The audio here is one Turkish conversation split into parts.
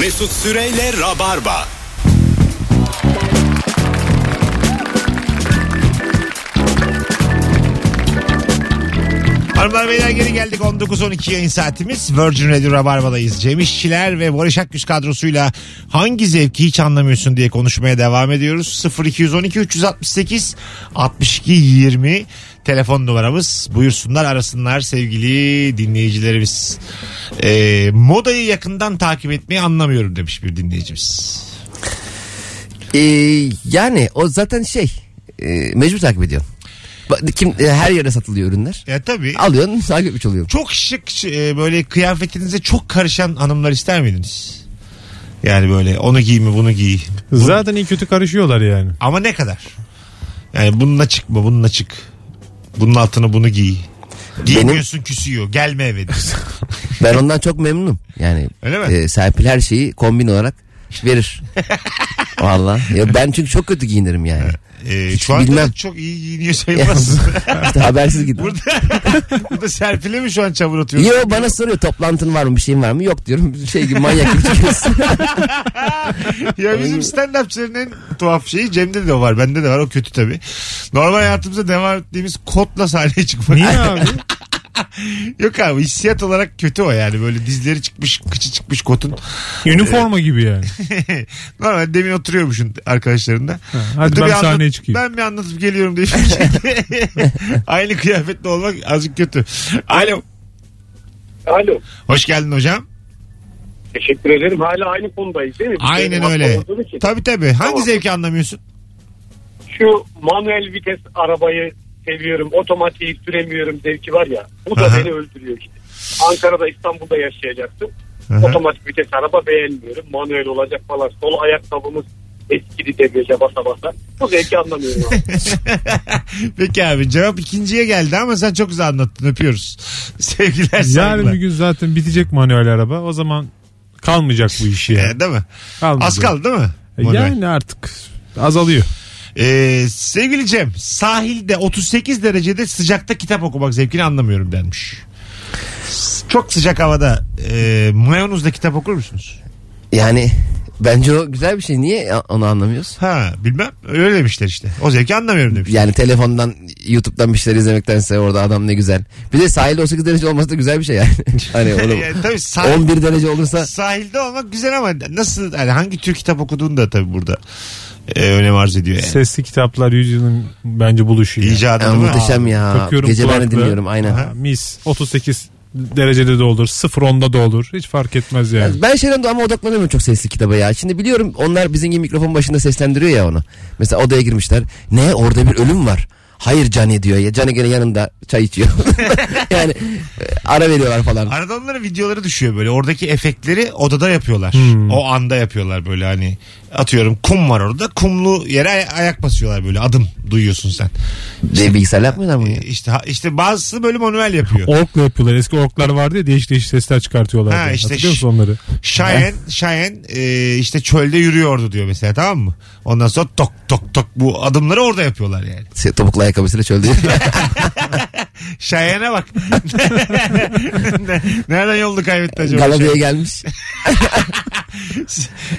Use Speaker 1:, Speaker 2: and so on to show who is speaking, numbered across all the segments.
Speaker 1: Mesut Süreyle Rabarba.
Speaker 2: Hanımlar beyler geri geldik 19-12 yayın saatimiz Virgin Radio Rabarba'dayız. Cem İşçiler ve Barış Akgüz kadrosuyla hangi zevki hiç anlamıyorsun diye konuşmaya devam ediyoruz. 0212 368 62 20 telefon numaramız buyursunlar arasınlar sevgili dinleyicilerimiz. Ee, modayı yakından takip etmeyi anlamıyorum demiş bir dinleyicimiz.
Speaker 3: Ee, yani o zaten şey e, mecbur takip ediyorsun. Kim, e, her yere satılıyor ürünler.
Speaker 2: Ya tabii
Speaker 3: Alıyorsun takip etmiş oluyorsun.
Speaker 2: çok şık e, böyle kıyafetinize çok karışan hanımlar ister miydiniz? Yani böyle onu giy mi bunu giy.
Speaker 4: Zaten iyi kötü karışıyorlar yani.
Speaker 2: Ama ne kadar? Yani bununla çıkma bununla çık. Bunun altına bunu giy. Giymiyorsun küsüyor. Gelme eve.
Speaker 3: Ben ondan çok memnunum. Yani
Speaker 2: Öyle mi?
Speaker 3: e, Serpil her şeyi kombin olarak verir. Valla. Ya ben çünkü çok kötü giyinirim yani.
Speaker 2: Ee,
Speaker 3: Hiç
Speaker 2: şu anda
Speaker 3: bilmem.
Speaker 2: çok iyi giyiniyor sayılmaz.
Speaker 3: işte habersiz gidiyorum.
Speaker 2: burada, burada Serpil'e mi şu an çamur atıyorsun?
Speaker 3: Yo bana soruyor toplantın var mı bir şeyin var mı? Yok diyorum. Şey gibi manyak gibi çıkıyorsun.
Speaker 2: ya bizim stand-upçıların en tuhaf şeyi Cem'de de var. Bende de var. O kötü tabii. Normal hayatımızda devam ettiğimiz kotla sahneye çıkmak.
Speaker 4: Niye abi?
Speaker 2: Yok abi hissiyat olarak kötü o yani. Böyle dizleri çıkmış, kıçı çıkmış kotun.
Speaker 4: Üniforma gibi yani.
Speaker 2: Normal demin oturuyormuşsun arkadaşlarında.
Speaker 4: hadi
Speaker 2: Dur
Speaker 4: ben
Speaker 2: bir
Speaker 4: sahneye
Speaker 2: anlat-
Speaker 4: çıkayım.
Speaker 2: Ben bir anlatıp geliyorum diye. Aynı kıyafetle olmak azıcık kötü. Alo.
Speaker 5: Alo.
Speaker 2: Hoş geldin hocam.
Speaker 5: Teşekkür ederim. Hala aynı konudayız değil mi?
Speaker 2: Aynen
Speaker 5: de
Speaker 2: öyle. Tabii tabii. Hangi
Speaker 5: Tamam.
Speaker 2: zevki anlamıyorsun?
Speaker 5: Şu manuel vites arabayı seviyorum. Otomatiği süremiyorum zevki var ya. Bu da
Speaker 2: Aha.
Speaker 5: beni öldürüyor işte. Ankara'da İstanbul'da yaşayacaktım.
Speaker 2: Aha.
Speaker 5: Otomatik vites araba beğenmiyorum. Manuel olacak falan. Sol ayakkabımız eskidi debriyaja basa basa. Bu zevki anlamıyorum abi.
Speaker 2: Peki abi cevap ikinciye geldi ama sen çok güzel anlattın. Öpüyoruz. Sevgiler
Speaker 4: Yarın
Speaker 2: saygılar.
Speaker 4: bir gün zaten bitecek manuel araba. O zaman kalmayacak bu iş ya.
Speaker 2: Ee, değil mi?
Speaker 4: Kalmayacak.
Speaker 2: Az kaldı değil mi?
Speaker 4: E,
Speaker 2: Manuel.
Speaker 4: Yani artık azalıyor.
Speaker 2: Ee, sevgili Cem sahilde 38 derecede sıcakta kitap okumak zevkini anlamıyorum denmiş. Çok sıcak havada e, mayonuzda kitap okur musunuz?
Speaker 3: yani bence o güzel bir şey. Niye onu anlamıyoruz?
Speaker 2: Ha bilmem öyle demişler işte. O zevki anlamıyorum demiş.
Speaker 3: Yani telefondan YouTube'dan bir şeyler izlemektense orada adam ne güzel. Bir de sahilde 18 derece olması da güzel bir şey yani. hani onu
Speaker 2: Yani tabii sahil,
Speaker 3: 11 derece olursa
Speaker 2: sahilde olmak güzel ama nasıl yani hangi tür kitap okuduğun da tabii burada e, önem arz ediyor yani.
Speaker 4: Sesli kitaplar yüzyılın bence buluşu. yani.
Speaker 2: İcadı
Speaker 3: ya,
Speaker 2: değil mi?
Speaker 3: muhteşem ya.
Speaker 4: Takıyorum
Speaker 3: Gece ben de dinliyorum aynen.
Speaker 4: Ha, mis 38 derecede de olur 0-10'da da olur hiç fark etmez yani.
Speaker 3: Ben şeyden de ama odaklanıyorum çok sesli kitaba ya. Şimdi biliyorum onlar bizim gibi mikrofon başında seslendiriyor ya onu. Mesela odaya girmişler. Ne orada bir ölüm var. Hayır Cani diyor ya. Cani gene yanında çay içiyor. yani e, ara veriyorlar falan.
Speaker 2: Arada onların videoları düşüyor böyle. Oradaki efektleri odada yapıyorlar.
Speaker 4: Hmm.
Speaker 2: O anda yapıyorlar böyle hani. Atıyorum kum var orada. Kumlu yere ay- ayak basıyorlar böyle. Adım duyuyorsun sen.
Speaker 3: De, bilgisayarla yapmıyorlar mı? ya?
Speaker 2: İşte işte bazısı böyle manuel yapıyor.
Speaker 4: Orkla yapıyorlar. Eski orklar vardı ya değişik değişik sesler çıkartıyorlar.
Speaker 2: Ha, işte
Speaker 4: Hatırlıyor musun onları?
Speaker 2: Şayen, Şayen e, işte çölde yürüyordu diyor mesela tamam mı? Ondan sonra tok tok tok bu adımları orada yapıyorlar yani.
Speaker 3: Se- Topuklu ayakkabısıyla çölde.
Speaker 2: Şayen'e bak. Ne- Nereden yolunu kaybetti acaba? Şayen?
Speaker 3: gelmiş.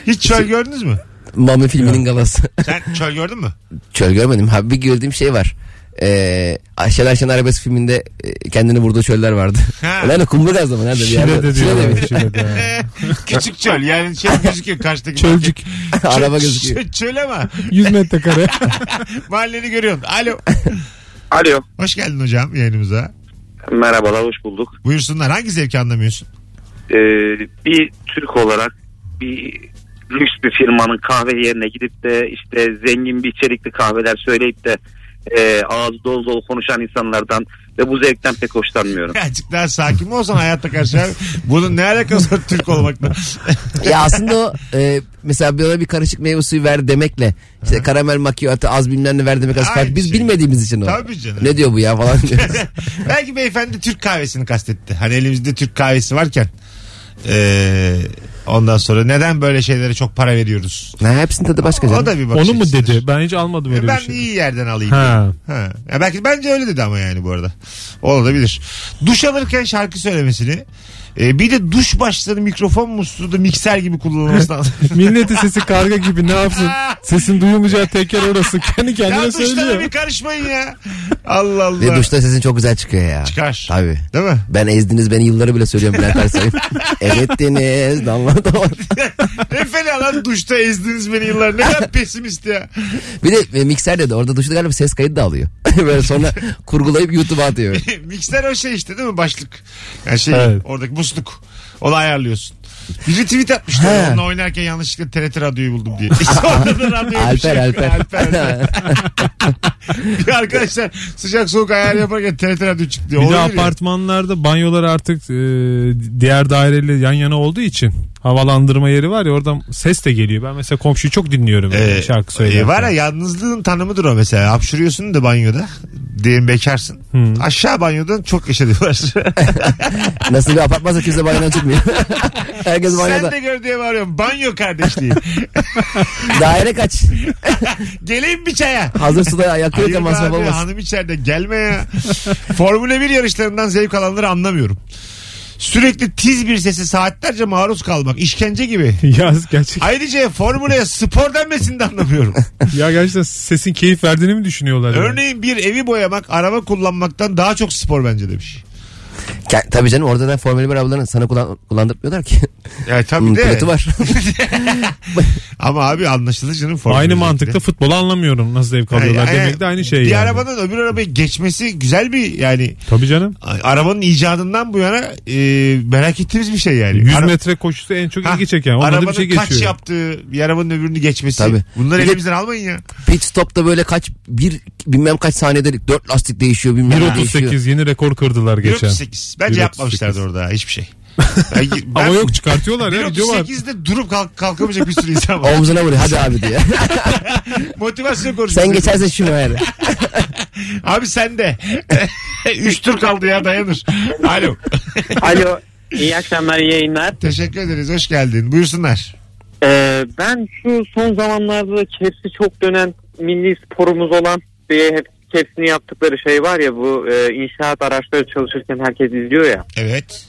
Speaker 2: Hiç çöl gördünüz mü?
Speaker 3: Mami filminin galası.
Speaker 2: Sen çöl gördün mü?
Speaker 3: Çöl görmedim. Ha bir gördüğüm şey var. Ee, Şener Şener Arabesk filminde e, kendini vurduğu çöller vardı.
Speaker 2: Ha.
Speaker 3: Nerede Kumburgaz mı? Nerede? bir yerde?
Speaker 4: Şile'de
Speaker 3: Şile'de mi?
Speaker 4: diyorlar. Şile'de.
Speaker 2: Küçük çöl yani şey gözüküyor karşıdaki.
Speaker 4: Çölcük.
Speaker 2: Çöl-
Speaker 3: Araba gözüküyor.
Speaker 2: Çöl, çöl ama
Speaker 4: 100 metrekare.
Speaker 2: mahalleni görüyorsun. Alo.
Speaker 6: Alo.
Speaker 2: Hoş geldin hocam yayınımıza.
Speaker 6: Merhabalar hoş bulduk.
Speaker 2: Buyursunlar hangi zevki anlamıyorsun?
Speaker 6: Ee, bir Türk olarak bir lüks bir firmanın kahve yerine gidip de işte zengin bir içerikli kahveler söyleyip de e, ağzı dolu dolu konuşan insanlardan ve bu zevkten pek hoşlanmıyorum.
Speaker 2: Azıcık daha sakin mi olsan hayatta karşı? Bunun ne alakası var Türk olmakla?
Speaker 3: ya aslında o e, mesela bana bir karışık meyve suyu ver demekle işte karamel macchiato az bilmem ne ver demek az farklı. Biz
Speaker 2: şey.
Speaker 3: bilmediğimiz için o.
Speaker 2: Tabii canım.
Speaker 3: Ne diyor bu ya falan diyoruz.
Speaker 2: Belki beyefendi Türk kahvesini kastetti. Hani elimizde Türk kahvesi varken. Ee, ondan sonra neden böyle şeylere çok para veriyoruz?
Speaker 3: ha, hepsinin tadı başka
Speaker 2: O
Speaker 3: canım.
Speaker 2: da bir bakış
Speaker 4: Onu mu
Speaker 2: açısıdır.
Speaker 4: dedi? Ben hiç almadım öyle
Speaker 2: ben
Speaker 4: bir şey.
Speaker 2: iyi yerden alayım.
Speaker 4: Ha.
Speaker 2: Ha. Ya belki bence öyle dedi ama yani bu arada. Olabilir. Duş alırken şarkı söylemesini E, bir de duş başları mikrofon musluğu da mikser gibi kullanılması lazım.
Speaker 4: Milletin sesi karga gibi ne yapsın? Sesin duyulmayacağı tek yer orası. Kendi
Speaker 2: ya
Speaker 4: kendine
Speaker 2: duşlara
Speaker 4: söylüyor.
Speaker 2: bir karışmayın ya. Allah Allah.
Speaker 3: Ve duşta sesin çok güzel çıkıyor ya.
Speaker 2: Çıkar.
Speaker 3: Tabii.
Speaker 2: Değil mi?
Speaker 3: Ben ezdiniz beni yılları bile söylüyorum Bülent Ersoy'un. Erettiniz damla damla.
Speaker 2: ne fena lan duşta ezdiniz beni yıllar. Ne kadar pesimist ya.
Speaker 3: Bir de e, mikser dedi orada duşta galiba ses kaydı da alıyor. Böyle sonra kurgulayıp YouTube'a atıyor.
Speaker 2: Mikser o şey işte değil mi? Başlık. Yani şey
Speaker 4: Evet.
Speaker 2: oradaki musluk. Onu ayarlıyorsun. Biri tweet atmışlar.
Speaker 3: He.
Speaker 2: Onunla oynarken yanlışlıkla TRT radyoyu buldum diye. Da radyoymuş.
Speaker 3: Alper Alper.
Speaker 2: Alper, Alper. Bir arkadaşlar sıcak soğuk ayar yaparken TRT radyo çıktı. diyor.
Speaker 4: Bir de
Speaker 2: ya.
Speaker 4: apartmanlarda banyolar artık e, diğer daireyle yan yana olduğu için havalandırma yeri var ya oradan ses de geliyor. Ben mesela komşuyu çok dinliyorum yani
Speaker 2: Ee,
Speaker 4: şarkı söylerken.
Speaker 2: e, var ya yalnızlığın tanımıdır o mesela. Hapşırıyorsun da banyoda. Diyelim bekarsın. Aşağı banyodan çok yaşadılar.
Speaker 3: Nasıl bir apartmansa kimse banyodan çıkmıyor. Herkes
Speaker 2: Sen
Speaker 3: banyoda.
Speaker 2: de gör diye bağırıyorum. Banyo kardeşliği.
Speaker 3: Daire kaç?
Speaker 2: Geleyim bir çaya.
Speaker 3: Hazır suda
Speaker 2: Hayır be
Speaker 3: masraf olmaz.
Speaker 2: hanım içeride gelme ya. Formula 1 yarışlarından zevk alanları anlamıyorum. Sürekli tiz bir sesi saatlerce maruz kalmak işkence gibi.
Speaker 4: ya gerçek
Speaker 2: Ayrıca formülaya spor denmesini de anlamıyorum.
Speaker 4: ya gerçekten sesin keyif verdiğini mi düşünüyorlar? yani?
Speaker 2: Örneğin bir evi boyamak araba kullanmaktan daha çok spor bence demiş.
Speaker 3: Tabii canım orada da Formula 1 arabalarını sana kullan- kullandırmıyorlar ki.
Speaker 2: Ya tabii
Speaker 3: Bunun
Speaker 2: de.
Speaker 3: pilotu var.
Speaker 2: Ama abi anlaşılır canım formül
Speaker 4: Aynı mantıkta futbolu anlamıyorum nasıl zevk alıyorlar
Speaker 2: Yani-
Speaker 4: demek de aynı şey
Speaker 2: Bir
Speaker 4: yani.
Speaker 2: arabanın öbür arabaya geçmesi güzel bir yani
Speaker 4: Tabii canım.
Speaker 2: arabanın icadından bu yana e, merak ettiğimiz bir şey yani.
Speaker 4: 100
Speaker 2: Ara-
Speaker 4: metre koşusu en çok
Speaker 2: Ha,
Speaker 4: ilgi çeken. Onda
Speaker 2: arabanın
Speaker 4: bir şey
Speaker 2: kaç
Speaker 4: geçiyor.
Speaker 2: yaptığı bir arabanın öbürünü geçmesi.
Speaker 3: Tabii.
Speaker 2: Bunları
Speaker 3: Bir de-
Speaker 2: elimizden almayın ya.
Speaker 3: Pit stopta böyle kaç bir bilmem kaç saniyede dört lastik değişiyor bilmem ne değişiyor.
Speaker 4: 1.38 yeni rekor kırdılar geçen.
Speaker 2: 1.38. Bence
Speaker 4: 1.38.
Speaker 2: yapmamışlardı orada hiçbir şey. Ben,
Speaker 4: Ama yok çıkartıyorlar ya video var.
Speaker 2: 1.38'de durup kalk, kalkamayacak bir sürü insan var.
Speaker 3: Omzuna vuruyor hadi abi diye.
Speaker 2: Motivasyon konuşuyoruz.
Speaker 3: Sen geçersen şunu yani.
Speaker 2: Abi sen de. Üç tur kaldı ya dayanır. Alo.
Speaker 7: Alo. İyi akşamlar iyi yayınlar.
Speaker 2: Teşekkür ederiz. Hoş geldin. Buyursunlar.
Speaker 7: Ee, ben şu son zamanlarda kepsi çok dönen milli sporumuz olan diye hep kepsini yaptıkları şey var ya bu e, inşaat araçları çalışırken herkes izliyor ya.
Speaker 2: Evet.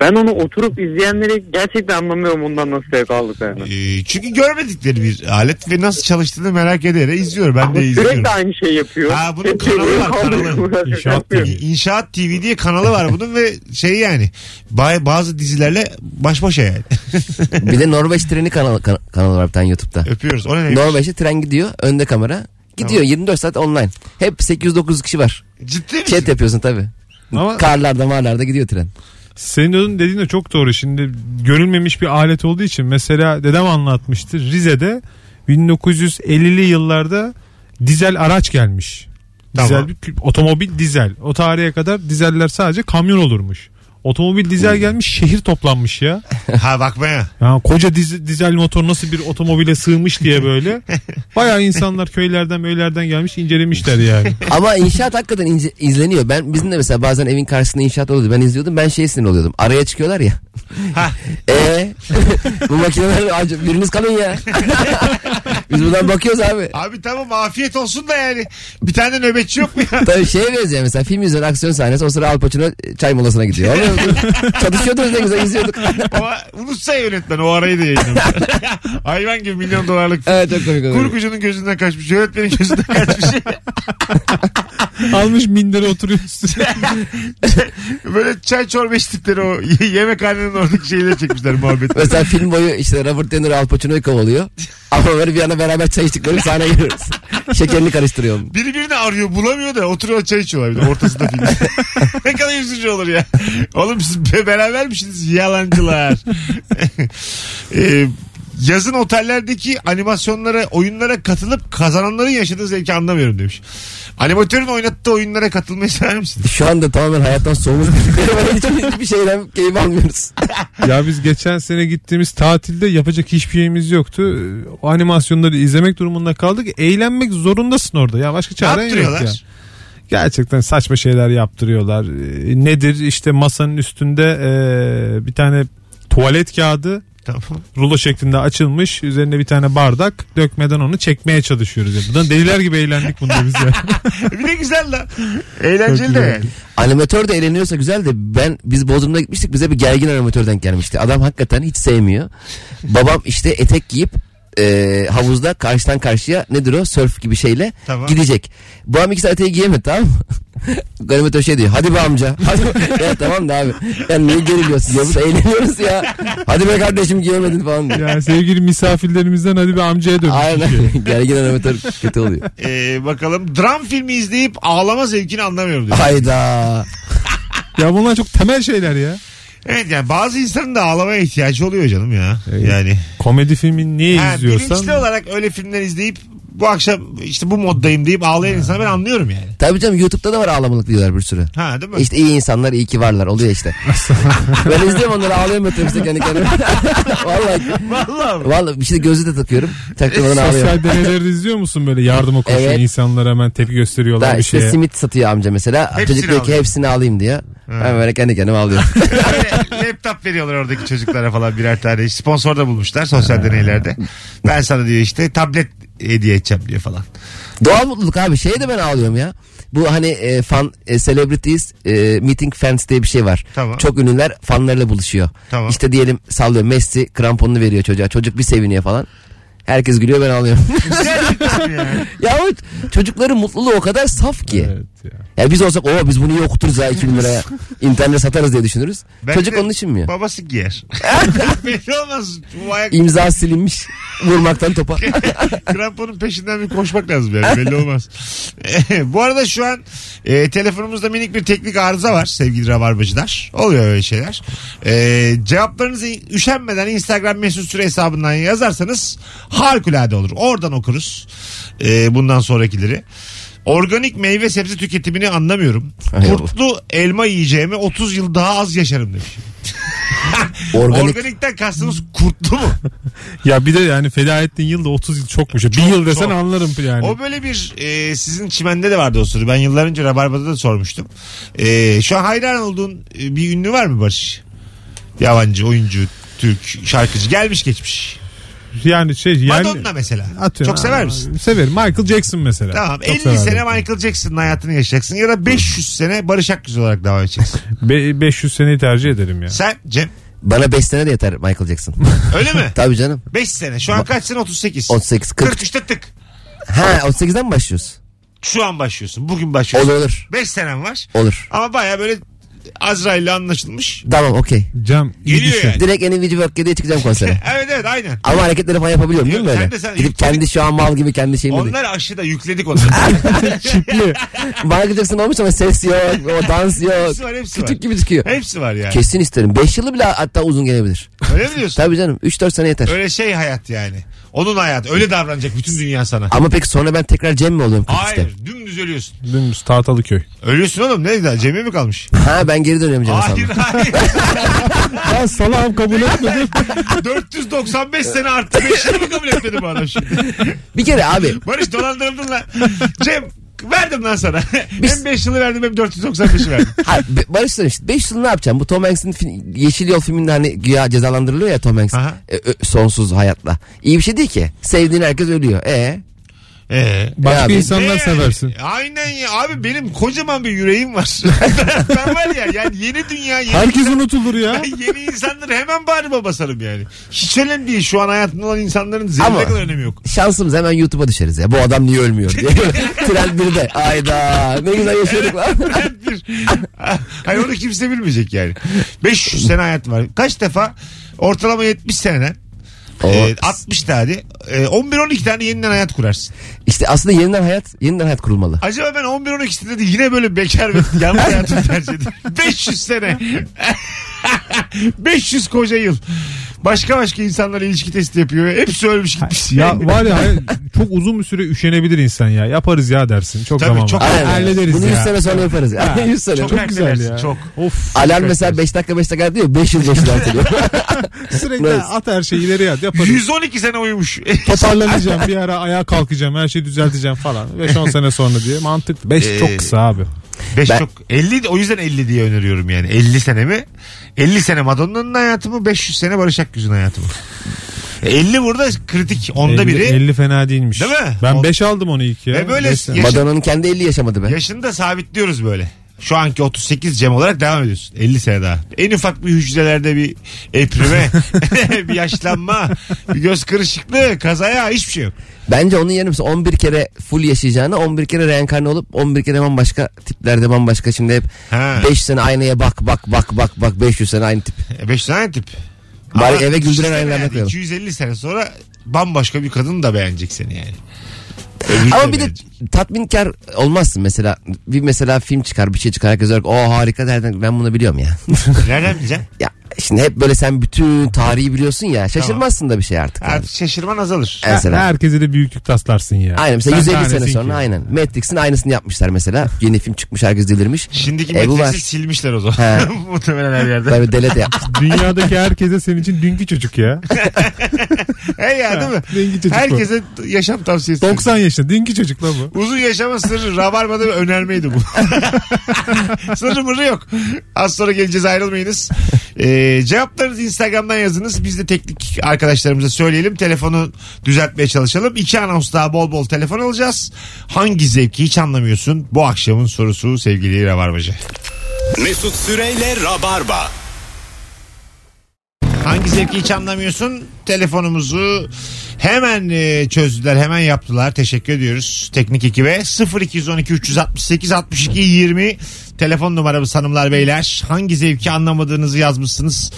Speaker 7: Ben onu oturup izleyenleri gerçekten anlamıyorum ondan nasıl zevk aldıklarını.
Speaker 2: Ee, çünkü görmedikleri bir alet ve nasıl çalıştığını merak ederek izliyor. Ben de izliyorum.
Speaker 7: Sürekli aynı şey yapıyor.
Speaker 2: Ha, bunun
Speaker 7: Hep
Speaker 2: kanalı var, kanalı.
Speaker 4: İnşaat.
Speaker 2: İ- İnşaat TV diye kanalı var bunun ve şey yani ba- bazı dizilerle baş başa yani.
Speaker 3: Bir de Norveç treni kanalı, kan- kanalı var bir tane YouTube'da.
Speaker 2: Öpüyoruz. O ne neymiş?
Speaker 3: Norveç'te tren gidiyor önde kamera. Gidiyor 24 saat online. Hep 800-900 kişi var.
Speaker 2: Ciddi misin?
Speaker 3: Chat yapıyorsun tabii.
Speaker 4: Ama
Speaker 3: Karlarda marlarda gidiyor tren.
Speaker 4: senin dediğin de çok doğru. Şimdi görülmemiş bir alet olduğu için mesela dedem anlatmıştı. Rize'de 1950'li yıllarda dizel araç gelmiş. Dizel
Speaker 2: Tamam.
Speaker 4: bir otomobil dizel. O tarihe kadar dizeller sadece kamyon olurmuş. Otomobil dizel gelmiş şehir toplanmış ya.
Speaker 2: Ha bakmaya.
Speaker 4: Ya koca diz- dizel motor nasıl bir otomobile sığmış diye böyle. Bayağı insanlar köylerden möylerden gelmiş incelemişler yani.
Speaker 3: Ama inşaat hakikaten ince- izleniyor. Ben bizim de mesela bazen evin karşısında inşaat oluyordu. Ben izliyordum. Ben şey sinir oluyordum. Araya çıkıyorlar ya.
Speaker 2: Ha.
Speaker 3: Eee bu makineler acı- biriniz kalın ya. Biz buradan bakıyoruz abi.
Speaker 2: Abi tamam afiyet olsun da yani. Bir tane nöbetçi yok mu ya?
Speaker 3: Tabii şeye benziyor mesela film yüzünden aksiyon sahnesi o sıra Al Pacino çay molasına gidiyor. Çalışıyordunuz ne güzel izliyorduk.
Speaker 2: o, unutsa yönetmen o arayı da yayınlamış. Hayvan gibi milyon dolarlık
Speaker 3: evet çok komik.
Speaker 2: Kurgucunun gözünden kaçmış. Yönetmenin gözünden kaçmış.
Speaker 4: Almış mindere oturuyor üstüne.
Speaker 2: Böyle çay çorba içtikleri o y- yemekhanenin oradaki şeyleri çekmişler muhabbet.
Speaker 3: Mesela film boyu işte Robert De Niro Al Pacino'yu kovalıyor. Ama böyle bir yana beraber çay içtikleri bir sahne görüyoruz. Şekerini karıştırıyor.
Speaker 2: Biri birini arıyor bulamıyor da oturuyor çay içiyorlar bir de ortasında film. ne kadar üzücü olur ya. Oğlum siz be- berabermişsiniz yalancılar. Ee, yazın otellerdeki animasyonlara, oyunlara katılıp kazananların yaşadığı zevki anlamıyorum demiş. Animatörün oynattığı oyunlara katılmayı sever misin?
Speaker 3: Şu anda tamamen hayattan soğumuş bir hiç, hiçbir şeyden keyif almıyoruz.
Speaker 4: ya biz geçen sene gittiğimiz tatilde yapacak hiçbir şeyimiz yoktu. O animasyonları izlemek durumunda kaldık. Eğlenmek zorundasın orada. Ya başka çaren yok ya. Gerçekten saçma şeyler yaptırıyorlar. Ee, Nedir işte masanın üstünde e, bir tane tuvalet kağıdı
Speaker 2: Tamam.
Speaker 4: Rulo şeklinde açılmış. Üzerine bir tane bardak. Dökmeden onu çekmeye çalışıyoruz. Yani. Bundan deliler gibi eğlendik bunda biz ya.
Speaker 2: bir de güzel lan. Eğlenceli de yani.
Speaker 3: Animatör de eğleniyorsa güzel de ben biz Bodrum'da gitmiştik bize bir gergin animatör denk gelmişti. Adam hakikaten hiç sevmiyor. Babam işte etek giyip e, havuzda karşıdan karşıya nedir o surf gibi şeyle
Speaker 2: Tamam.
Speaker 3: gidecek. Bu adam iki saat eteği giyemedi tamam mı? Animatör şey diyor hadi be amca. Hadi ya tamam da abi. Yani niye geriliyorsun ya burada eğleniyoruz ya. Hadi be kardeşim giyemedin falan diyor.
Speaker 4: yani sevgili misafirlerimizden hadi bir amcaya dönmüş.
Speaker 3: Aynen gergin animatör kötü oluyor.
Speaker 2: Ee, bakalım dram filmi izleyip ağlama zevkini anlamıyorum diyor.
Speaker 3: Hayda.
Speaker 4: Ya bunlar çok temel şeyler ya.
Speaker 2: Evet yani bazı insanın da ağlamaya ihtiyacı oluyor canım ya. Yani.
Speaker 4: Komedi filmi niye
Speaker 2: Ha,
Speaker 4: izliyorsan
Speaker 2: bilinçli olarak öyle filmler izleyip bu akşam işte bu moddayım deyip ağlayan insanı ben anlıyorum yani.
Speaker 3: Tabii canım YouTube'da da var ağlamalık diyorlar bir sürü.
Speaker 2: Ha değil mi?
Speaker 3: İşte iyi insanlar iyi ki varlar oluyor işte. ben izliyorum onları ağlıyorum metrobüste kendi kendime. Vallahi.
Speaker 2: Vallahi.
Speaker 3: Vallahi bir şey de takıyorum. Taktırmadan ağlıyorum.
Speaker 4: sosyal deneyleri izliyor musun böyle yardıma koşan
Speaker 3: Evet.
Speaker 4: insanlar hemen tepki gösteriyorlar
Speaker 3: Daha
Speaker 4: bir
Speaker 3: işte
Speaker 4: şeye.
Speaker 3: simit satıyor amca mesela.
Speaker 2: Hepsini
Speaker 3: Çocuk diyor ki hepsini alayım diyor. Ben böyle kendi kendime alıyorum.
Speaker 2: Böyle laptop veriyorlar oradaki çocuklara falan birer tane. Sponsor da bulmuşlar sosyal deneylerde. Ben sana diyor işte tablet hediye edeceğim diyor falan.
Speaker 3: Doğal mutluluk abi. Şeye de ben ağlıyorum ya. Bu hani e, fan e, celebrities e, meeting fans diye bir şey var.
Speaker 2: Tamam.
Speaker 3: Çok ünlüler fanlarıyla buluşuyor.
Speaker 2: Tamam.
Speaker 3: İşte diyelim sallıyor Messi kramponunu veriyor çocuğa. Çocuk bir seviniyor falan. Herkes gülüyor ben ağlıyorum. Ya o çocukların mutluluğu o kadar saf ki.
Speaker 4: Evet ya.
Speaker 3: Ya biz olsak o biz bunu iyi okuturuz ha 2000 liraya. İnternete satarız diye düşünürüz.
Speaker 2: Bence
Speaker 3: Çocuk onun için mi?
Speaker 2: Babası giyer. Belli olmaz. Bu ayak
Speaker 3: İmza silinmiş vurmaktan topa.
Speaker 2: kramponun peşinden bir koşmak lazım yani belli olmaz. Bu arada şu an e, telefonumuzda minik bir teknik arıza var sevgili rabarbacılar. Oluyor öyle şeyler. E, cevaplarınızı üşenmeden Instagram mesut süre hesabından yazarsanız harikulade olur. Oradan okuruz e, bundan sonrakileri. Organik meyve sebze tüketimini anlamıyorum.
Speaker 3: Hay Allah.
Speaker 2: Kurtlu elma yiyeceğime 30 yıl daha az yaşarım demiş.
Speaker 3: Organik.
Speaker 2: Organikten kastınız kurtlu mu?
Speaker 4: Ya bir de yani feda ettiğin yıl da 30 yıl çokmuş. ya. bir
Speaker 2: Çok,
Speaker 4: yıl desen
Speaker 2: çok.
Speaker 4: anlarım yani.
Speaker 2: O böyle bir e, sizin çimende de vardı o soru. Ben yıllar önce Rabarba'da da sormuştum. E, şu an hayran olduğun e, bir ünlü var mı Barış? Yabancı, oyuncu, Türk, şarkıcı. Gelmiş geçmiş.
Speaker 4: Yani şey yani
Speaker 2: Madonna mesela.
Speaker 4: Atıyorum.
Speaker 2: Çok sever misin?
Speaker 4: Severim. Michael Jackson mesela.
Speaker 2: Tamam.
Speaker 4: Çok
Speaker 2: 50
Speaker 4: severim.
Speaker 2: sene Michael Jackson'ın hayatını yaşayacaksın ya da 500 sene Barış Akgüz olarak devam edeceksin.
Speaker 4: Be- 500 seneyi tercih ederim ya.
Speaker 2: Sen Cem
Speaker 3: Bana 5 sene de yeter Michael Jackson.
Speaker 2: öyle mi?
Speaker 3: Tabii canım.
Speaker 2: 5 sene. Şu an kaç sene? 38.
Speaker 3: 38 40.
Speaker 2: 43'te tık.
Speaker 3: Ha 38'den mi başlıyoruz?
Speaker 2: Şu an başlıyorsun. Bugün başlıyorsun.
Speaker 3: Olur olur.
Speaker 2: 5 senem var.
Speaker 3: Olur.
Speaker 2: Ama baya böyle Azrail'le anlaşılmış.
Speaker 3: Tamam okey.
Speaker 4: Cam iyi
Speaker 2: Geliyor
Speaker 4: düşün.
Speaker 2: yani.
Speaker 3: Direkt Nvidia Work diye çıkacağım konsere.
Speaker 2: Evet evet aynen.
Speaker 3: Ama hareketleri falan yapabiliyorum değil mi böyle?
Speaker 2: sen de sen-
Speaker 3: Gidip kendi şu an mal gibi kendi şeyimi.
Speaker 2: Onlar aşıda yükledik onları.
Speaker 3: Michael Jackson olmuş ama ses yok, o dans yok.
Speaker 2: Hepsi var, hepsi
Speaker 3: Kütük
Speaker 2: var.
Speaker 3: gibi çıkıyor.
Speaker 2: Hepsi var yani.
Speaker 3: Kesin isterim. 5 yılı bile hatta uzun gelebilir.
Speaker 2: Öyle mi diyorsun?
Speaker 3: Tabii canım 3-4 sene yeter.
Speaker 2: Öyle şey hayat yani. Onun hayatı. Öyle davranacak bütün dünya sana.
Speaker 3: Ama peki sonra ben tekrar Cem mi oluyorum 43'te?
Speaker 2: Hayır. Dümdüz ölüyorsun.
Speaker 4: Dümdüz Tahtalıköy.
Speaker 2: Ölüyorsun oğlum. Ne güzel. Cem'e mi kalmış?
Speaker 3: Ha ben geri dönüyorum Cem'e
Speaker 2: Hayır
Speaker 3: sandım.
Speaker 2: hayır.
Speaker 4: Ben salağım kabul etmedim.
Speaker 2: 495 sene arttı. 5 yıl mı kabul etmedi bu adam şimdi?
Speaker 3: Bir kere abi
Speaker 2: Barış dolandırıldın lan. Cem verdim lan sana.
Speaker 3: Biz-
Speaker 2: hem 5 yılı verdim hem 495'i verdim.
Speaker 3: ha, Be- Barış işte 5 yıl ne yapacağım? Bu Tom Hanks'in film- Yeşil Yol filminde hani güya cezalandırılıyor ya Tom Hanks.
Speaker 2: Aha.
Speaker 3: E, ö- sonsuz hayatla. İyi bir şey değil ki. Sevdiğin herkes ölüyor. E
Speaker 2: Ee?
Speaker 4: Başka
Speaker 3: abi,
Speaker 4: insanlar
Speaker 2: Ne?
Speaker 4: seversin.
Speaker 2: Aynen ya. Abi benim kocaman bir yüreğim var. ben var ya yani yeni dünya yeni
Speaker 4: Herkes unutulur ya.
Speaker 2: Yeni insanları hemen bağrıma basarım yani. Hiç önemli değil. Şu an hayatında olan insanların zerre kadar önemi yok.
Speaker 3: şansımız hemen YouTube'a düşeriz ya. Bu adam niye ölmüyor diye. Trend 1'de. Ayda ne güzel yaşıyorduk lan.
Speaker 2: bir. Hayır onu kimse bilmeyecek yani. 500 sene hayat var. Kaç defa? Ortalama 70 seneden.
Speaker 3: O-
Speaker 2: e, 60 tane. e, 11-12 tane yeniden hayat kurarsın.
Speaker 3: İşte aslında yeniden hayat, yeniden hayat kurulmalı.
Speaker 2: Acaba ben 11-12'sinde de yine böyle bekar ve yalnız hayatımı tercih ederim. 500 sene. 500 koca yıl. Başka başka insanlarla ilişki testi yapıyor. Hepsi ölmüş gitmiş.
Speaker 4: Ya var ya hayır, çok uzun bir süre üşenebilir insan ya. Yaparız ya dersin. Çok
Speaker 2: Tabii,
Speaker 4: zaman
Speaker 2: çok-
Speaker 4: var.
Speaker 3: Aynen.
Speaker 4: Hallederiz
Speaker 3: Bunu
Speaker 4: ya.
Speaker 3: 100 sene sonra yaparız. Ya. 100 sene.
Speaker 2: çok,
Speaker 4: çok güzel ya.
Speaker 2: Çok.
Speaker 4: Of.
Speaker 3: Alarm
Speaker 4: çok
Speaker 3: mesela 5 dakika 5 dakika diyor. 5 yıl 5 yıl erteliyor.
Speaker 4: Sürekli at her şeyi ileriye at yaparız.
Speaker 2: 112 sene uyumuş.
Speaker 4: Toparlanacağım bir ara ayağa kalkacağım her şeyi düzelteceğim falan. 5-10 sene sonra diye mantıklı. 5
Speaker 2: Ee,
Speaker 4: çok kısa abi.
Speaker 2: 5
Speaker 3: Ben-
Speaker 2: çok 50 o yüzden 50 diye öneriyorum yani. 50 senemi 50 sene Madonna'nın hayatı mı 500 sene Barış Akgüz'ün hayatı mı? 50 burada kritik onda
Speaker 4: 50,
Speaker 2: biri.
Speaker 4: 50 fena değilmiş.
Speaker 2: Değil mi?
Speaker 4: Ben
Speaker 2: O-
Speaker 4: 5 aldım onu ilk ya.
Speaker 2: Ve böyle. Yaşa-
Speaker 3: Madonna'nın kendi 50 yaşamadı be.
Speaker 2: Yaşını da sabitliyoruz böyle. Şu anki 38 Cem olarak devam ediyorsun. 50 sene daha. En ufak bir hücrelerde bir eprime, bir yaşlanma, bir göz kırışıklığı, kazaya hiçbir şey yok.
Speaker 3: Bence onun yerine mesela 11 kere full yaşayacağına 11 kere reenkarne olup 11 kere bambaşka tiplerde bambaşka şimdi hep
Speaker 2: Ha.
Speaker 3: 5 sene aynaya bak bak bak bak bak 500 sene aynı tip.
Speaker 2: 5 tane tip.
Speaker 3: Bari
Speaker 2: Ama
Speaker 3: eve güldüren aynalarına
Speaker 2: yani
Speaker 3: koyalım.
Speaker 2: 250 sene sonra bambaşka bir kadın da beğenecek seni yani.
Speaker 3: Ama bir de
Speaker 2: beğenecek.
Speaker 3: Tatminkar olmazsın mesela bir mesela film çıkar bir şey çıkar herkes ki o harika derden ben bunu biliyorum ya.
Speaker 2: Nereden bileceksin?
Speaker 3: ya şimdi hep böyle sen bütün tarihi biliyorsun ya şaşırmazsın da bir şey artık. yani.
Speaker 2: Artık şaşırman azalır.
Speaker 3: Mesela.
Speaker 4: Herkese de büyüklük taslarsın ya.
Speaker 3: Aynen mesela
Speaker 4: Sen
Speaker 3: 150 sene
Speaker 4: tanesin
Speaker 3: sonra
Speaker 4: ki.
Speaker 3: aynen. Matrix'in aynısını yapmışlar mesela. Yeni film çıkmış herkes delirmiş.
Speaker 2: Şimdiki
Speaker 3: E, bu
Speaker 2: Matrix'i
Speaker 3: var.
Speaker 2: silmişler o zaman.
Speaker 3: He.
Speaker 2: Muhtemelen her yerde.
Speaker 3: Tabii delete yapmış.
Speaker 4: Dünyadaki herkese senin için dünkü çocuk ya.
Speaker 2: He ya değil mi?
Speaker 4: Dünkü çocuk bu.
Speaker 2: Herkese yaşam tavsiyesi.
Speaker 4: 90 yaşında dünkü çocuk lan bu.
Speaker 2: Uzun yaşama sırrı Rabarba'da bir önermeydi bu. sırrı mırrı yok. Az sonra geleceğiz ayrılmayınız. Ee, cevaplarınızı Instagram'dan yazınız. Biz de teknik arkadaşlarımıza söyleyelim. Telefonu düzeltmeye çalışalım. İki anons daha bol bol telefon alacağız. Hangi zevki hiç anlamıyorsun? Bu akşamın sorusu sevgili Rabarbacı.
Speaker 1: Mesut Süreyle Rabarba.
Speaker 2: Hangi zevki hiç anlamıyorsun? Telefonumuzu hemen e, çözdüler, hemen yaptılar. Teşekkür ediyoruz teknik ekibe. 0212 368 62 20 telefon numaramız hanımlar beyler. Hangi zevki anlamadığınızı yazmışsınız.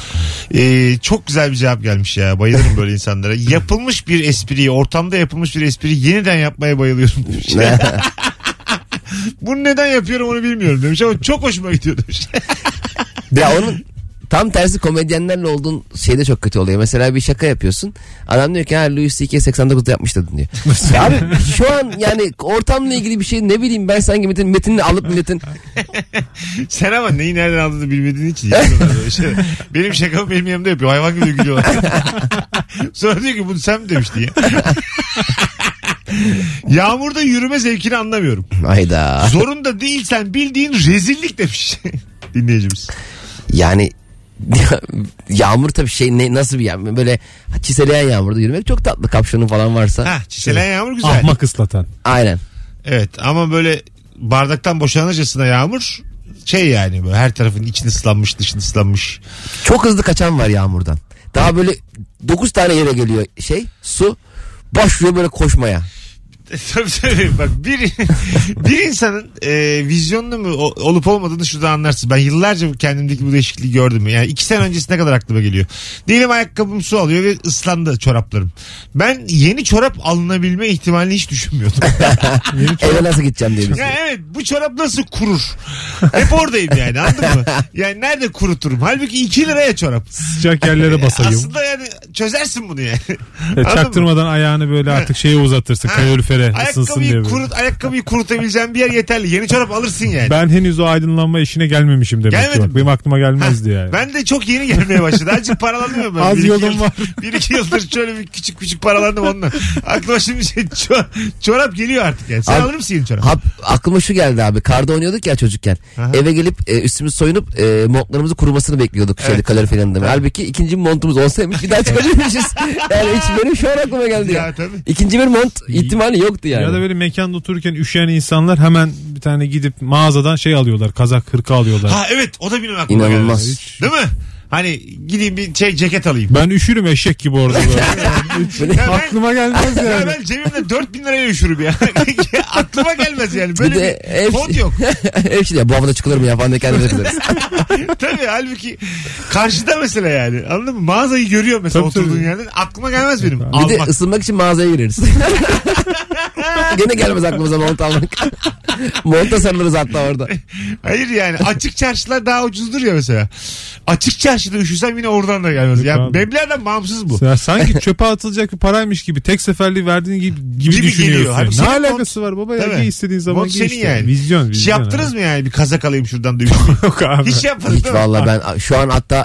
Speaker 2: E, çok güzel bir cevap gelmiş ya. Bayılırım böyle insanlara. Yapılmış bir espriyi, ortamda yapılmış bir espriyi yeniden yapmaya bayılıyorum. Bunu neden yapıyorum onu bilmiyorum demiş ama çok hoşuma gidiyor demiş.
Speaker 3: ya onun tam tersi komedyenlerle olduğun şeyde çok kötü oluyor. Mesela bir şaka yapıyorsun. Adam diyor ki ha Louis C.K. 89'da yapmış dedin diyor. ya abi şu an yani ortamla ilgili bir şey ne bileyim ben sanki metin, metinini alıp milletin
Speaker 2: Sen ama neyi nereden aldığını bilmediğin için şeyler. Benim şakamı benim yanımda yapıyor. Hayvan gibi gülüyorlar. Sonra diyor ki bunu sen mi demiştin ya? Yağmurda yürüme zevkini anlamıyorum.
Speaker 3: hayda.
Speaker 2: Zorunda değilsen bildiğin rezillik demiş dinleyicimiz.
Speaker 3: Yani yağmur tabii şey ne, nasıl bir yağmur böyle çiseleyen yağmurda yürümek çok tatlı kapşonu falan varsa.
Speaker 2: Ha, çiselen yağmur güzel.
Speaker 4: Ahmak ıslatan.
Speaker 3: Aynen.
Speaker 2: Evet ama böyle bardaktan boşanırcasına yağmur şey yani böyle her tarafın içini ıslanmış dışını ıslanmış.
Speaker 3: Çok hızlı kaçan var yağmurdan. Daha böyle 9 tane yere geliyor şey su başlıyor böyle koşmaya.
Speaker 2: tabii tabii bak bir, bir insanın e, vizyonlu mu o- olup olmadığını şurada anlarsın. Ben yıllarca kendimdeki bu değişikliği gördüm. Yani iki sene öncesi ne kadar aklıma geliyor. Diyelim ayakkabım su alıyor ve ıslandı çoraplarım. Ben yeni çorap alınabilme ihtimalini hiç düşünmüyordum.
Speaker 3: Eve nasıl gideceğim diye
Speaker 2: ya evet bu çorap nasıl kurur? Hep oradayım yani anladın mı? Yani nerede kuruturum? Halbuki 2 liraya çorap.
Speaker 4: Sıcak yerlere basayım.
Speaker 2: Aslında yani çözersin bunu yani.
Speaker 4: E,
Speaker 2: Anladın mı?
Speaker 4: çaktırmadan ayağını böyle artık şeye uzatırsın. Kalorifere ısınsın diye. Böyle.
Speaker 2: kurut, ayakkabıyı kurutabileceğin bir yer yeterli. Yeni çorap alırsın yani.
Speaker 4: Ben henüz o aydınlanma işine gelmemişim demek
Speaker 2: Gelmedin
Speaker 4: ki. Bak.
Speaker 2: mi?
Speaker 4: Benim aklıma gelmezdi yani.
Speaker 2: Ben de çok yeni gelmeye başladı. Azıcık paralandım ya ben.
Speaker 4: Az
Speaker 2: Bir
Speaker 4: yolum
Speaker 2: yıldır-
Speaker 4: var.
Speaker 2: Bir iki yıldır şöyle bir küçük küçük paralandım onunla. Aklıma şimdi şey, ço- çorap geliyor artık yani. Sen
Speaker 3: Abi-
Speaker 2: alır mısın yeni çorap?
Speaker 3: Hap, aklıma şu geldi abi. Karda oynuyorduk ya çocukken.
Speaker 2: Aha.
Speaker 3: Eve gelip e, üstümüzü soyunup e, montlarımızı kurumasını bekliyorduk. Şeyde
Speaker 2: Evet.
Speaker 3: kalorifer yanında. Halbuki ikinci montumuz olsaymış bir daha çıkabilirmişiz. yani hiç benim şu an aklıma geldi ya.
Speaker 2: Ya tabii.
Speaker 3: İkinci bir mont ihtimali yoktu yani.
Speaker 4: Ya da böyle mekanda otururken üşüyen insanlar hemen bir tane gidip mağazadan şey alıyorlar. Kazak hırka alıyorlar.
Speaker 2: Ha evet o da benim aklıma
Speaker 3: İnanılmaz.
Speaker 2: geldi. Değil mi? Hani gideyim bir şey ceket alayım.
Speaker 4: Ben üşürüm eşek gibi orada. böyle.
Speaker 2: Ya ben-
Speaker 4: Aklıma gelmez
Speaker 2: Ya
Speaker 4: yani.
Speaker 2: ben cebimde 4000 liraya üşürüm ya. Aklıma gelmez yani. Böyle
Speaker 3: Bir de
Speaker 2: bir
Speaker 3: ev-
Speaker 2: kod yok.
Speaker 3: Hep şey ya bu havada çıkılır mı ya falan diye kendimize kızarız.
Speaker 2: Tabii halbuki karşıda mesela yani. Anladın mı? Mağazayı görüyor mesela
Speaker 4: Tabii,
Speaker 2: oturduğun
Speaker 4: tabii.
Speaker 2: yerden. Aklıma gelmez benim.
Speaker 3: bir de
Speaker 2: Almak.
Speaker 3: ısınmak için mağazaya gireriz. Gene gelmez aklımıza mont almak. Monta sarılırız hatta orada.
Speaker 2: Hayır yani açık çarşılar daha ucuzdur ya mesela. Açık çarşıda üşüsem yine oradan da gelmez.
Speaker 4: Yok
Speaker 2: Yani
Speaker 4: abi.
Speaker 2: meblerden bağımsız bu.
Speaker 4: Ya sanki çöpe atılacak bir paraymış gibi tek seferliği verdiğin gibi, gibi,
Speaker 2: Gibi
Speaker 4: düşünüyorsun.
Speaker 2: Halbuki
Speaker 4: ne alakası var baba ya? Giy istediğin zaman
Speaker 2: Mont
Speaker 4: giy
Speaker 2: senin
Speaker 4: işte.
Speaker 2: yani.
Speaker 4: Vizyon
Speaker 2: Hiç
Speaker 4: vizyon.
Speaker 2: yaptınız
Speaker 4: abi.
Speaker 2: mı yani bir kazak alayım şuradan da.
Speaker 4: Yok abi.
Speaker 2: Hiç yapmadınız
Speaker 3: Hiç
Speaker 2: değil mi?
Speaker 3: valla ben şu an hatta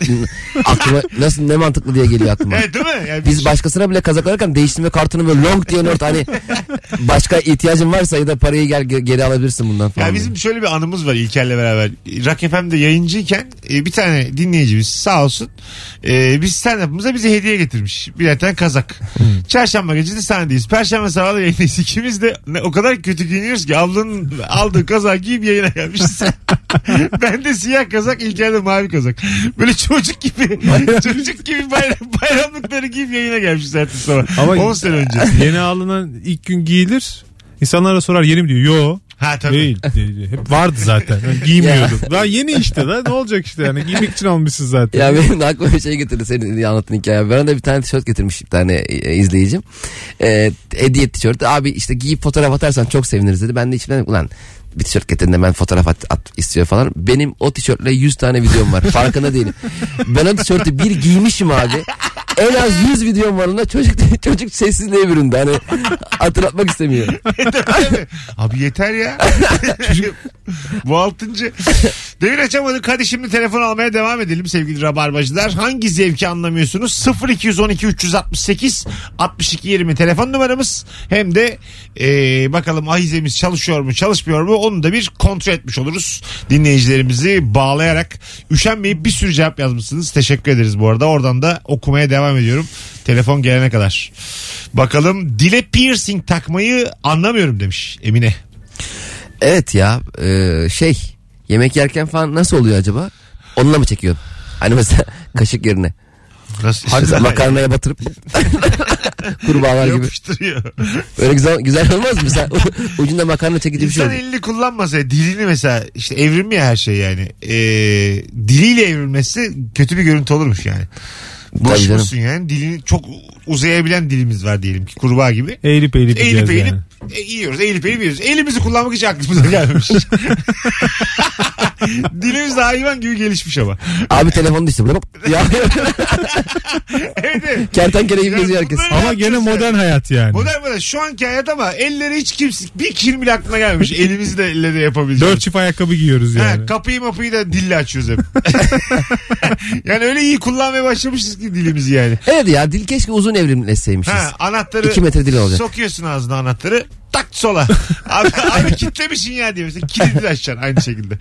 Speaker 3: aklıma nasıl ne mantıklı diye geliyor aklıma.
Speaker 2: Evet değil mi? Yani
Speaker 3: Biz başkasına bile kazak alırken değiştirme kartını böyle long diye not hani başka ihtiyacın varsa ya da parayı gel ge- geri alabilir alabilirsin bundan falan.
Speaker 2: Ya bizim şöyle bir anımız var İlker'le beraber. Rock FM'de yayıncıyken e, bir tane dinleyicimiz sağ olsun e, biz stand-up'ımıza bize hediye getirmiş. Bir tane kazak. Çarşamba gecesi sahnedeyiz. Perşembe sabahı da yayındayız. İkimiz de ne- o kadar kötü giyiniyoruz ki ablanın aldığı kazağı giyip yayına gelmişiz. ben de siyah kazak İlker de mavi kazak. Böyle çocuk gibi çocuk gibi bayram, bayramlıkları giyip yayına gelmişiz ertesi sabah.
Speaker 4: Ama-
Speaker 2: 10 sene önce.
Speaker 4: Yeni alınan ilk gün giyilir. İnsanlara sorar yeni mi diyor. Yo.
Speaker 2: Ha tabii.
Speaker 4: Değil, değil. Hep vardı zaten. Ben giymiyordum. Daha yeni işte da ne olacak işte yani. Giymek için almışsın zaten.
Speaker 3: Ya benim de aklıma bir şey getirdi senin anlattığın hikaye. Bana da bir tane tişört getirmiş bir tane e, izleyicim. E, hediye tişört. Abi işte giyip fotoğraf atarsan çok seviniriz dedi. Ben de içimden ulan bir tişört getirin de ben fotoğraf at, at istiyor falan. Benim o tişörtle 100 tane videom var. Farkında değilim. Ben o tişörtü bir giymişim abi. En az 100 videom var onda çocuk çocuk sessizliğe büründü. Hani hatırlatmak istemiyor.
Speaker 2: Tabii. Abi yeter ya. Bu altıncı. Devir açamadık. Hadi şimdi telefon almaya devam edelim sevgili rabarbacılar. Hangi zevki anlamıyorsunuz? 0212 368 62 20 telefon numaramız. Hem de e, bakalım ahizemiz çalışıyor mu çalışmıyor mu onu da bir kontrol etmiş oluruz. Dinleyicilerimizi bağlayarak üşenmeyip bir sürü cevap yazmışsınız. Teşekkür ederiz bu arada. Oradan da okumaya devam ediyorum. Telefon gelene kadar. Bakalım dile piercing takmayı anlamıyorum demiş Emine.
Speaker 3: Evet ya e, şey yemek yerken falan nasıl oluyor acaba? Onunla mı çekiyor? Hani mesela kaşık yerine.
Speaker 2: Nasıl?
Speaker 3: Makarnaya batırıp kurbağalar gibi.
Speaker 2: Yapıştırıyor.
Speaker 3: Öyle güzel güzel olmaz mı? Mesela ucunda makarna çekici bir şey
Speaker 2: İnsan
Speaker 3: oluyor.
Speaker 2: elini kullanmasa dilini mesela işte evrilmiyor her şey yani. Ee, diliyle evrilmesi kötü bir görüntü olurmuş yani.
Speaker 3: Tabii
Speaker 2: Boşmuşsun yani dilini çok uzayabilen dilimiz var diyelim ki kurbağa gibi.
Speaker 4: Eğilip eğilip
Speaker 2: Eğilip eğilip
Speaker 4: yani.
Speaker 2: e, yiyoruz eğilip eğilip yiyoruz. Elimizi kullanmak hiç aklımıza gelmemiş. Dilimiz de hayvan gibi gelişmiş ama.
Speaker 3: Abi telefonu düştü. Bırak. Ya. Kertenkele gibi
Speaker 2: Yani
Speaker 3: geziyor herkes.
Speaker 2: bunları
Speaker 4: Ama gene modern
Speaker 2: yani.
Speaker 4: hayat yani.
Speaker 2: Modern modern. Şu anki hayat ama elleri hiç kimse bir kilim bile aklına gelmemiş. Elimizi de elle de yapabileceğiz.
Speaker 4: Dört çift ayakkabı giyiyoruz yani.
Speaker 2: Ha, kapıyı mapıyı da dille açıyoruz hep. yani öyle iyi kullanmaya başlamışız ki dilimizi yani.
Speaker 3: Evet ya dil keşke uzun evrimleşseymişiz.
Speaker 2: Ha, anahtarı
Speaker 3: İki metre dil olacak.
Speaker 2: sokuyorsun ağzına anahtarı tak sola. Abi, abi kitlemişsin ya diye mesela kilidi de açacaksın aynı şekilde.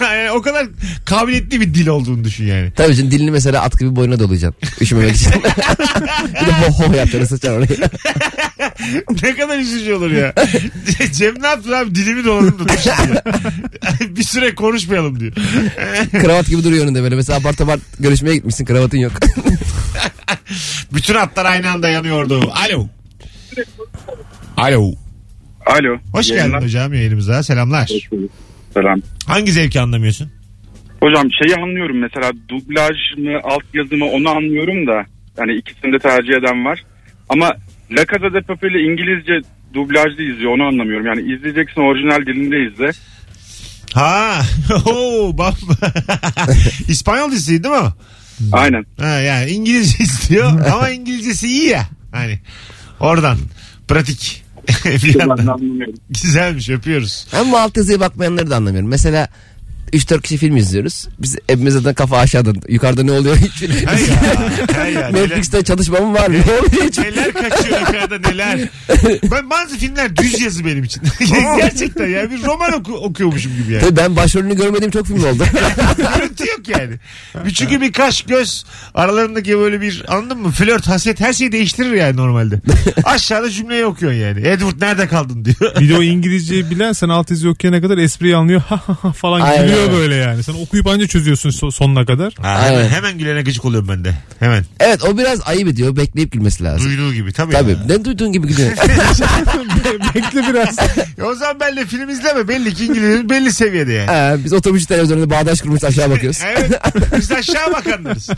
Speaker 2: Yani o kadar kabiliyetli bir dil olduğunu düşün yani.
Speaker 3: Tabii canım dilini mesela at gibi boyuna dolayacaksın. Üşümemek için. bir de ho ho yapacaksın sıçan oraya.
Speaker 2: ne kadar üzücü olur ya. Cem ne yaptın abi dilimi doladım da bir süre konuşmayalım diyor.
Speaker 3: Kravat gibi duruyor önünde böyle. Mesela apart apart görüşmeye gitmişsin kravatın yok.
Speaker 2: Bütün hatlar aynı anda yanıyordu. Alo. Alo.
Speaker 8: Alo.
Speaker 2: Hoş
Speaker 8: Yayınlar.
Speaker 2: geldin hocam yayınımıza. Selamlar.
Speaker 8: Selam.
Speaker 2: Hangi zevki anlamıyorsun?
Speaker 8: Hocam şeyi anlıyorum mesela dublaj mı altyazı mı onu anlıyorum da yani ikisini de tercih eden var. Ama La Casa de Papel'i İngilizce dublajlı izliyor onu anlamıyorum. Yani izleyeceksin orijinal dilinde izle.
Speaker 2: Ha. Oo, bam. İspanyol dizisi değil mi?
Speaker 8: Aynen.
Speaker 2: Ha, yani İngilizce istiyor ama İngilizcesi iyi ya. Hani oradan pratik. bir
Speaker 8: Ben
Speaker 2: yandan. Güzelmiş öpüyoruz.
Speaker 3: Ama alt yazıya bakmayanları da anlamıyorum. Mesela 3-4 kişi film izliyoruz. Biz hepimiz zaten kafa aşağıda. Yukarıda ne oluyor hiç.
Speaker 2: Hay ya, hay ya,
Speaker 3: Netflix'te çalışma mı var? Ne oluyor hiç?
Speaker 2: neler kaçıyor yukarıda neler. Ben bazı filmler düz yazı benim için. Gerçekten ya bir roman oku, okuyormuşum gibi yani.
Speaker 3: Tabii ben başrolünü görmediğim çok film oldu.
Speaker 2: Görüntü yok yani. Bir Çünkü bir kaş göz aralarındaki böyle bir anladın mı? Flört, haset her şeyi değiştirir yani normalde. Aşağıda cümleyi okuyorsun yani. Edward nerede kaldın diyor.
Speaker 4: Bir de o İngilizceyi bilen sen alt yazı okuyana kadar espriyi anlıyor falan
Speaker 3: Aynen.
Speaker 4: Gülüyor böyle yani. Sen okuyup anca çözüyorsun so- sonuna kadar.
Speaker 2: Ha, hemen,
Speaker 3: Aynen.
Speaker 2: hemen gülene gıcık oluyorum ben de. Hemen.
Speaker 3: evet o biraz ayıp ediyor. Bekleyip gülmesi lazım.
Speaker 2: Duyduğu gibi tabii.
Speaker 3: Tabii.
Speaker 2: Ya.
Speaker 3: Ne duyduğun gibi gülüyor.
Speaker 4: Bekle biraz.
Speaker 2: Ya o zaman benle film izleme. Belli ki İngilizce belli seviyede yani.
Speaker 3: Ha, biz otobüs televizyonunda bağdaş kurmuş aşağı bakıyoruz.
Speaker 2: evet. Biz aşağı bakanlarız.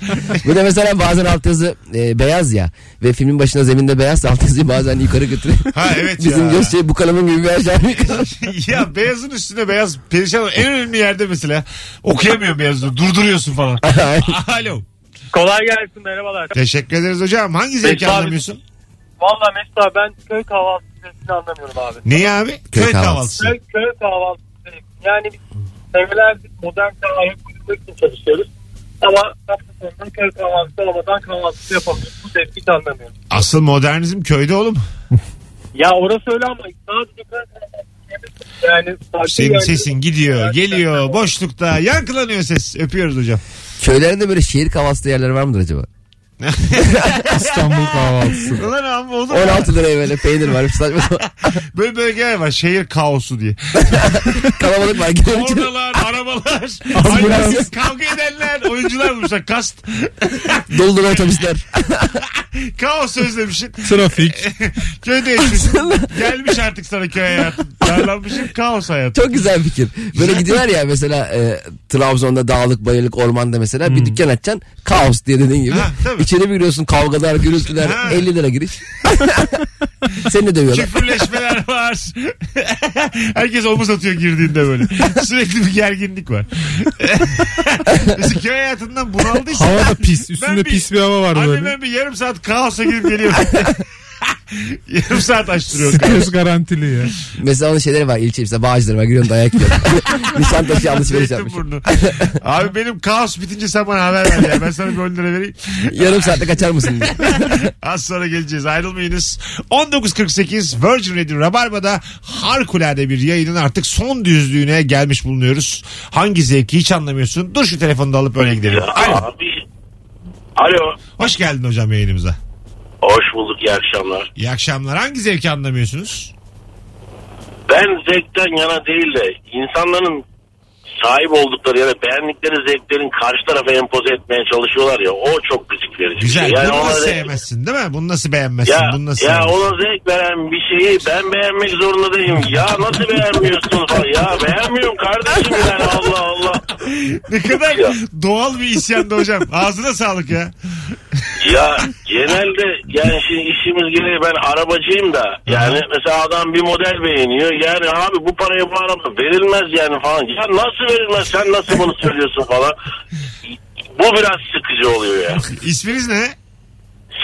Speaker 3: Bir de mesela bazen altyazı e, beyaz ya ve filmin başında zeminde beyaz altyazıyı bazen yukarı götürüyor.
Speaker 2: Ha evet
Speaker 3: Bizim
Speaker 2: ya.
Speaker 3: göz şey bu kalemin gibi bir aşağı yukarı.
Speaker 2: ya beyazın üstüne beyaz perişan olan en önemli yerde mesela okuyamıyorum beyazı durduruyorsun falan. Alo.
Speaker 5: Kolay gelsin merhabalar.
Speaker 2: Teşekkür ederiz hocam. Hangi zevki
Speaker 5: abi.
Speaker 2: anlamıyorsun?
Speaker 5: Valla Mesut abi ben köy kahvaltısı zevkini anlamıyorum abi.
Speaker 2: Neyi abi?
Speaker 3: Köy
Speaker 2: Köy,
Speaker 3: kahvaltısı.
Speaker 5: Köy, köy kahvaltısı zevki. Yani biz senelerdir modern ayak uydurmak için çalışıyoruz. Ama hafta sonunda köy kahvaltısı olmadan kahvaltısı yapamıyoruz. Bu zevki hiç anlamıyorum.
Speaker 2: Asıl modernizm köyde oğlum.
Speaker 5: Ya orası öyle ama sadece köy kahvaltısı Yani
Speaker 2: Senin
Speaker 5: yani-
Speaker 2: sesin gidiyor, geliyor, boşlukta, yankılanıyor ses. Öpüyoruz hocam.
Speaker 3: Köylerinde böyle şehir kahvaltısı yerleri var mıdır acaba?
Speaker 4: İstanbul kahvaltısı.
Speaker 2: Ulan ama olur mu?
Speaker 3: 16 liraya böyle peynir var. Saçma sapan.
Speaker 2: Böyle bölgeler var. Şehir kaosu diye.
Speaker 3: Kalabalık var. Gidelim
Speaker 2: arabalar, ahlaksız kavga edenler, oyuncular bulmuşlar. Kast.
Speaker 3: Dolu otobüsler.
Speaker 2: Kaos özlemişsin.
Speaker 4: Trafik.
Speaker 2: Köyde yaşıyorsun. Gelmiş artık sana köy hayatı. Darlanmışsın kaos hayatı.
Speaker 3: Çok güzel fikir. Böyle gidiyorlar ya mesela e, Trabzon'da dağlık bayırlık ormanda mesela bir dükkan açacaksın. Kaos diye dediğin gibi.
Speaker 2: Ha, tabii.
Speaker 3: İçeri bir giriyorsun kavgalar gürültüler
Speaker 2: Ha.
Speaker 3: 50 lira giriş. Seni de dövüyorlar.
Speaker 2: Küfürleşmeler var. Herkes omuz atıyor girdiğinde böyle. Sürekli bir gerginlik var. Mesela köy hayatından bunaldıysan.
Speaker 4: Hava da pis. Üstünde
Speaker 2: Ben bir-
Speaker 4: pis bir hava var
Speaker 2: Anne
Speaker 4: böyle.
Speaker 2: ben bir yarım saat kaosa girip geliyorum. yarım saat açtırıyor.
Speaker 4: Sıkıyoruz garantili ya.
Speaker 3: Mesela onun şeyleri var ilçe mesela Bağcılar var giriyorsun dayak yiyor. Nişantaşı alışveriş yapmış.
Speaker 2: Abi benim kaos bitince sen bana haber ver ya. Ben sana bir 10 lira vereyim.
Speaker 3: Yarım saatte kaçar mısın diye.
Speaker 2: Az sonra geleceğiz ayrılmayınız. 19.48 Virgin Radio Rabarba'da harikulade bir yayının artık son düzlüğüne gelmiş bulunuyoruz. Hangi zevki hiç anlamıyorsun? Dur şu telefonu da alıp öyle gidelim. Alo.
Speaker 9: Abi. Alo.
Speaker 2: Hoş geldin hocam yayınımıza.
Speaker 9: Hoş bulduk iyi akşamlar.
Speaker 2: İyi akşamlar. Hangi zevki anlamıyorsunuz?
Speaker 9: Ben zevkten yana değil de insanların sahip oldukları ya da beğendikleri zevklerin karşı tarafa empoze etmeye çalışıyorlar ya o çok gıcık verici. bir
Speaker 2: Güzel.
Speaker 9: şey. Yani
Speaker 2: Bunu nasıl
Speaker 9: zevk-
Speaker 2: sevmezsin değil mi? Bunu nasıl beğenmezsin?
Speaker 9: Ya,
Speaker 2: Bunu nasıl
Speaker 9: ya ona zevk veren bir şeyi ben beğenmek zorunda değilim. Ya nasıl beğenmiyorsun falan. Ya beğenmiyorum kardeşim yani Allah Allah.
Speaker 2: Ne kadar
Speaker 9: Ya.
Speaker 2: doğal bir isyandı hocam. Ağzına sağlık ya.
Speaker 9: Ya genelde yani şimdi işimiz gereği ben arabacıyım da yani mesela adam bir model beğeniyor yani abi bu paraya bu araba verilmez yani falan ya nasıl verilmez sen nasıl bunu söylüyorsun falan bu biraz sıkıcı oluyor ya
Speaker 2: İsminiz ne?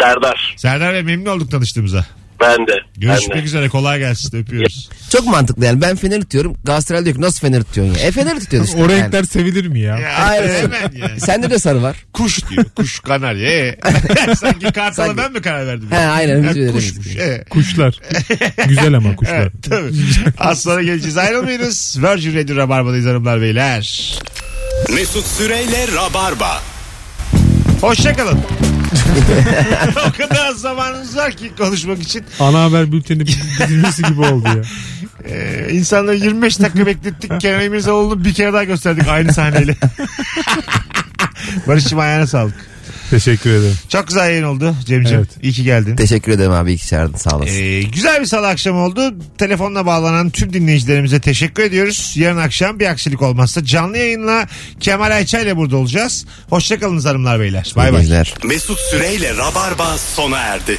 Speaker 9: Serdar
Speaker 2: Serdar Bey memnun olduk tanıştığımıza.
Speaker 9: Ben de
Speaker 2: Görüşmek
Speaker 9: ben de.
Speaker 2: üzere kolay gelsin öpüyoruz.
Speaker 3: Çok mantıklı yani ben fener tutuyorum. Galatasaray diyor ki nasıl fener tutuyorsun ya? E fener tutuyorsun işte.
Speaker 4: O
Speaker 3: yani.
Speaker 4: renkler sevilir mi ya?
Speaker 2: Ya,
Speaker 3: Hayır.
Speaker 2: hemen yani.
Speaker 3: Sende de sarı var.
Speaker 2: Kuş diyor. Kuş kanarya. Ee. Sanki kartala
Speaker 3: Sanki-
Speaker 2: ben mi karar verdim?
Speaker 3: He aynen.
Speaker 2: Ha,
Speaker 3: biz
Speaker 2: kuşmuş. Ee.
Speaker 4: Kuşlar. Güzel ama kuşlar.
Speaker 2: Evet, tabii. Az sonra geleceğiz. Ayrılmayınız. Virgin Radio Rabarba'dayız hanımlar beyler.
Speaker 1: Mesut Süreyle Rabarba.
Speaker 2: Hoşçakalın. o kadar az zamanımız var ki konuşmak için.
Speaker 4: Ana haber bülteni dizilmesi gibi oldu ya.
Speaker 2: Ee, insanları 25 dakika beklettik. Kenan İmirzalıoğlu'nu bir kere daha gösterdik aynı sahneyle. Barış'cığım ayağına sağlık.
Speaker 4: Teşekkür ederim.
Speaker 2: Çok güzel yayın oldu Cem'ciğim.
Speaker 4: Evet.
Speaker 2: İyi ki geldin.
Speaker 3: Teşekkür ederim abi iyi ki çağırdın sağ olasın.
Speaker 2: Ee, güzel bir salı akşamı oldu. Telefonla bağlanan tüm dinleyicilerimize teşekkür ediyoruz. Yarın akşam bir aksilik olmazsa canlı yayınla Kemal Ayça ile burada olacağız. Hoşçakalın hanımlar beyler. Bay bay.
Speaker 1: Mesut Süreyle Rabarba sona erdi.